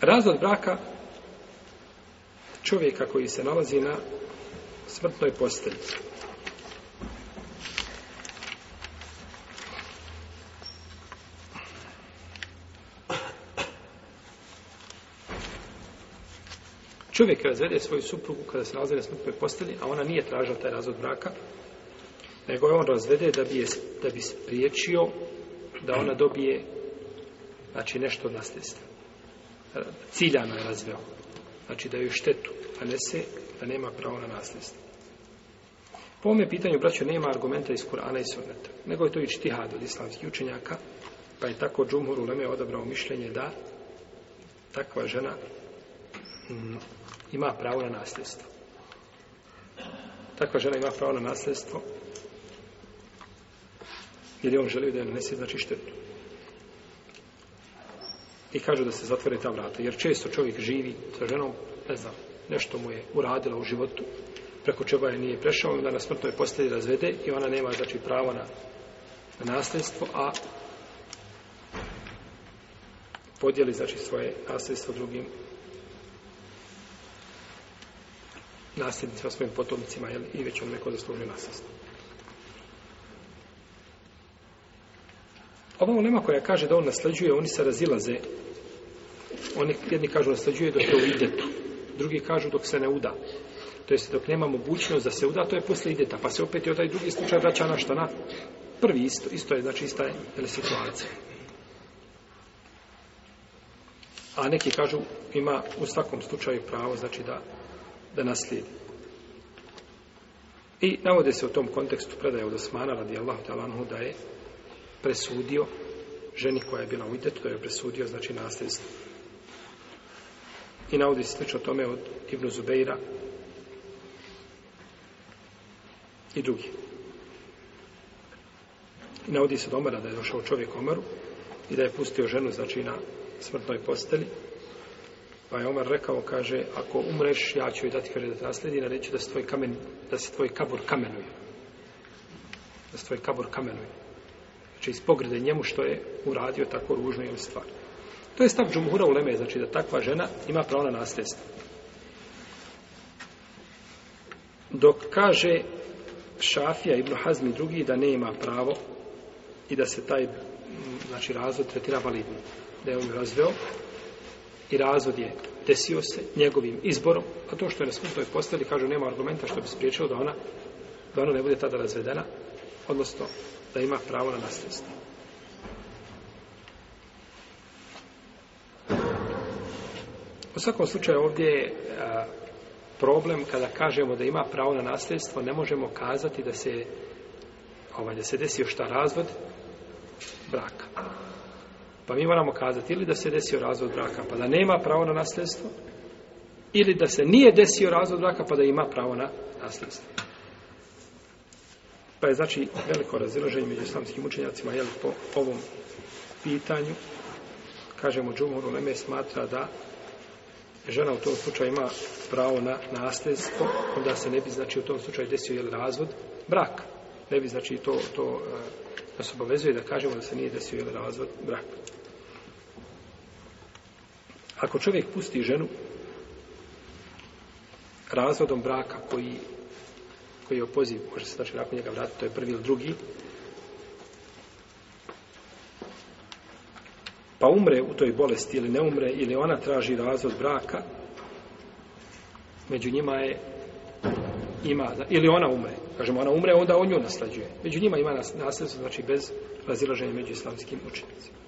Razvod braka čovjeka koji se nalazi na smrtnoj postelji. Čovjek razvede svoju suprugu kada se nalazi na smrtnoj postelji, a ona nije tražila taj razvod braka, nego je on razvede da bi, je, da bi spriječio da ona dobije znači, nešto od nasljedstva ciljano je razveo. Znači da je štetu, a ne se, da nema pravo na nasljedstvo. Po ome pitanju, braćo, nema argumenta iz Kur'ana i Sunneta, nego je to i čtihad od islamskih učenjaka, pa je tako Džumhur Uleme odabrao mišljenje da takva žena mm, ima pravo na nasljedstvo. Takva žena ima pravo na nasljedstvo jer je on želio da je nanese znači štetu i kažu da se zatvore ta vrata. Jer često čovjek živi sa ženom, ne znam, nešto mu je uradila u životu, preko čega je nije prešao, onda na smrtnoj postelji razvede i ona nema, znači, pravo na, na nasljedstvo, a podijeli, znači, svoje nasljedstvo drugim nasljednicima, svojim potomnicima, jel, i već on neko zaslužuje nasljedstvo. Ovo nema koja kaže da on nasleđuje, oni se razilaze oni jedni kažu da sađuje dok je u idetu, drugi kažu dok se ne uda. To jest dok nema mogućnost da se uda, to je posle ideta, pa se opet i odaj drugi slučaj vraća na šta na prvi isto, isto je znači ista je situacija. A neki kažu ima u svakom slučaju pravo znači da, da naslijedi. I navode se u tom kontekstu predaje od Osmana radi Allahu talanhu da je presudio ženi koja je bila u idetu, da je presudio znači nasljedstvo. I navodi se slično tome od Ibn Zubeira i drugi. I navodi se do da je došao čovjek Omaru i da je pustio ženu, znači na smrtnoj posteli. Pa je Omar rekao, kaže, ako umreš, ja ću joj dati kredit naslednji, da reći da se tvoj, kamen, da se tvoj kabor kamenuje. Da se tvoj kabor kamenuje. Znači, iz pogrede njemu što je uradio tako ružno ili stvar. To je stav džumhura u Leme, znači da takva žena ima pravo na nasljedstvo. Dok kaže Šafija ibn Hazm i drugi da ne ima pravo i da se taj mm, znači, razvod tretira validno, da je on razveo i razvod je desio se njegovim izborom, a to što je na smrtoj postali, kažu, nema argumenta što bi spriječilo da ona, da ona ne bude tada razvedena, odnosno da ima pravo na nasljedstvo. U svakom slučaju ovdje je problem kada kažemo da ima pravo na nasljedstvo, ne možemo kazati da se ovaj, da se desio šta razvod braka. Pa mi moramo kazati ili da se desio razvod braka pa da nema pravo na nasljedstvo, ili da se nije desio razvod braka pa da ima pravo na nasljedstvo. Pa je znači veliko razilaženje među islamskim učenjacima jel, po ovom pitanju. Kažemo, Džumhur Uleme smatra da žena u tom slučaju ima pravo na nasljedstvo, onda se ne bi znači u tom slučaju desio jel razvod brak. Ne bi znači to, to da eh, se obavezuje da kažemo da se nije desio jel razvod brak. Ako čovjek pusti ženu razvodom braka koji koji je opoziv, može se znači nakon njega vratiti, to je prvi ili drugi, pa umre u toj bolesti ili ne umre, ili ona traži razvod braka, među njima je, ima, ili ona umre, kažemo ona umre, onda on nju naslađuje. Među njima ima nas, nasljedstvo, znači bez razilaženja među islamskim učenicima.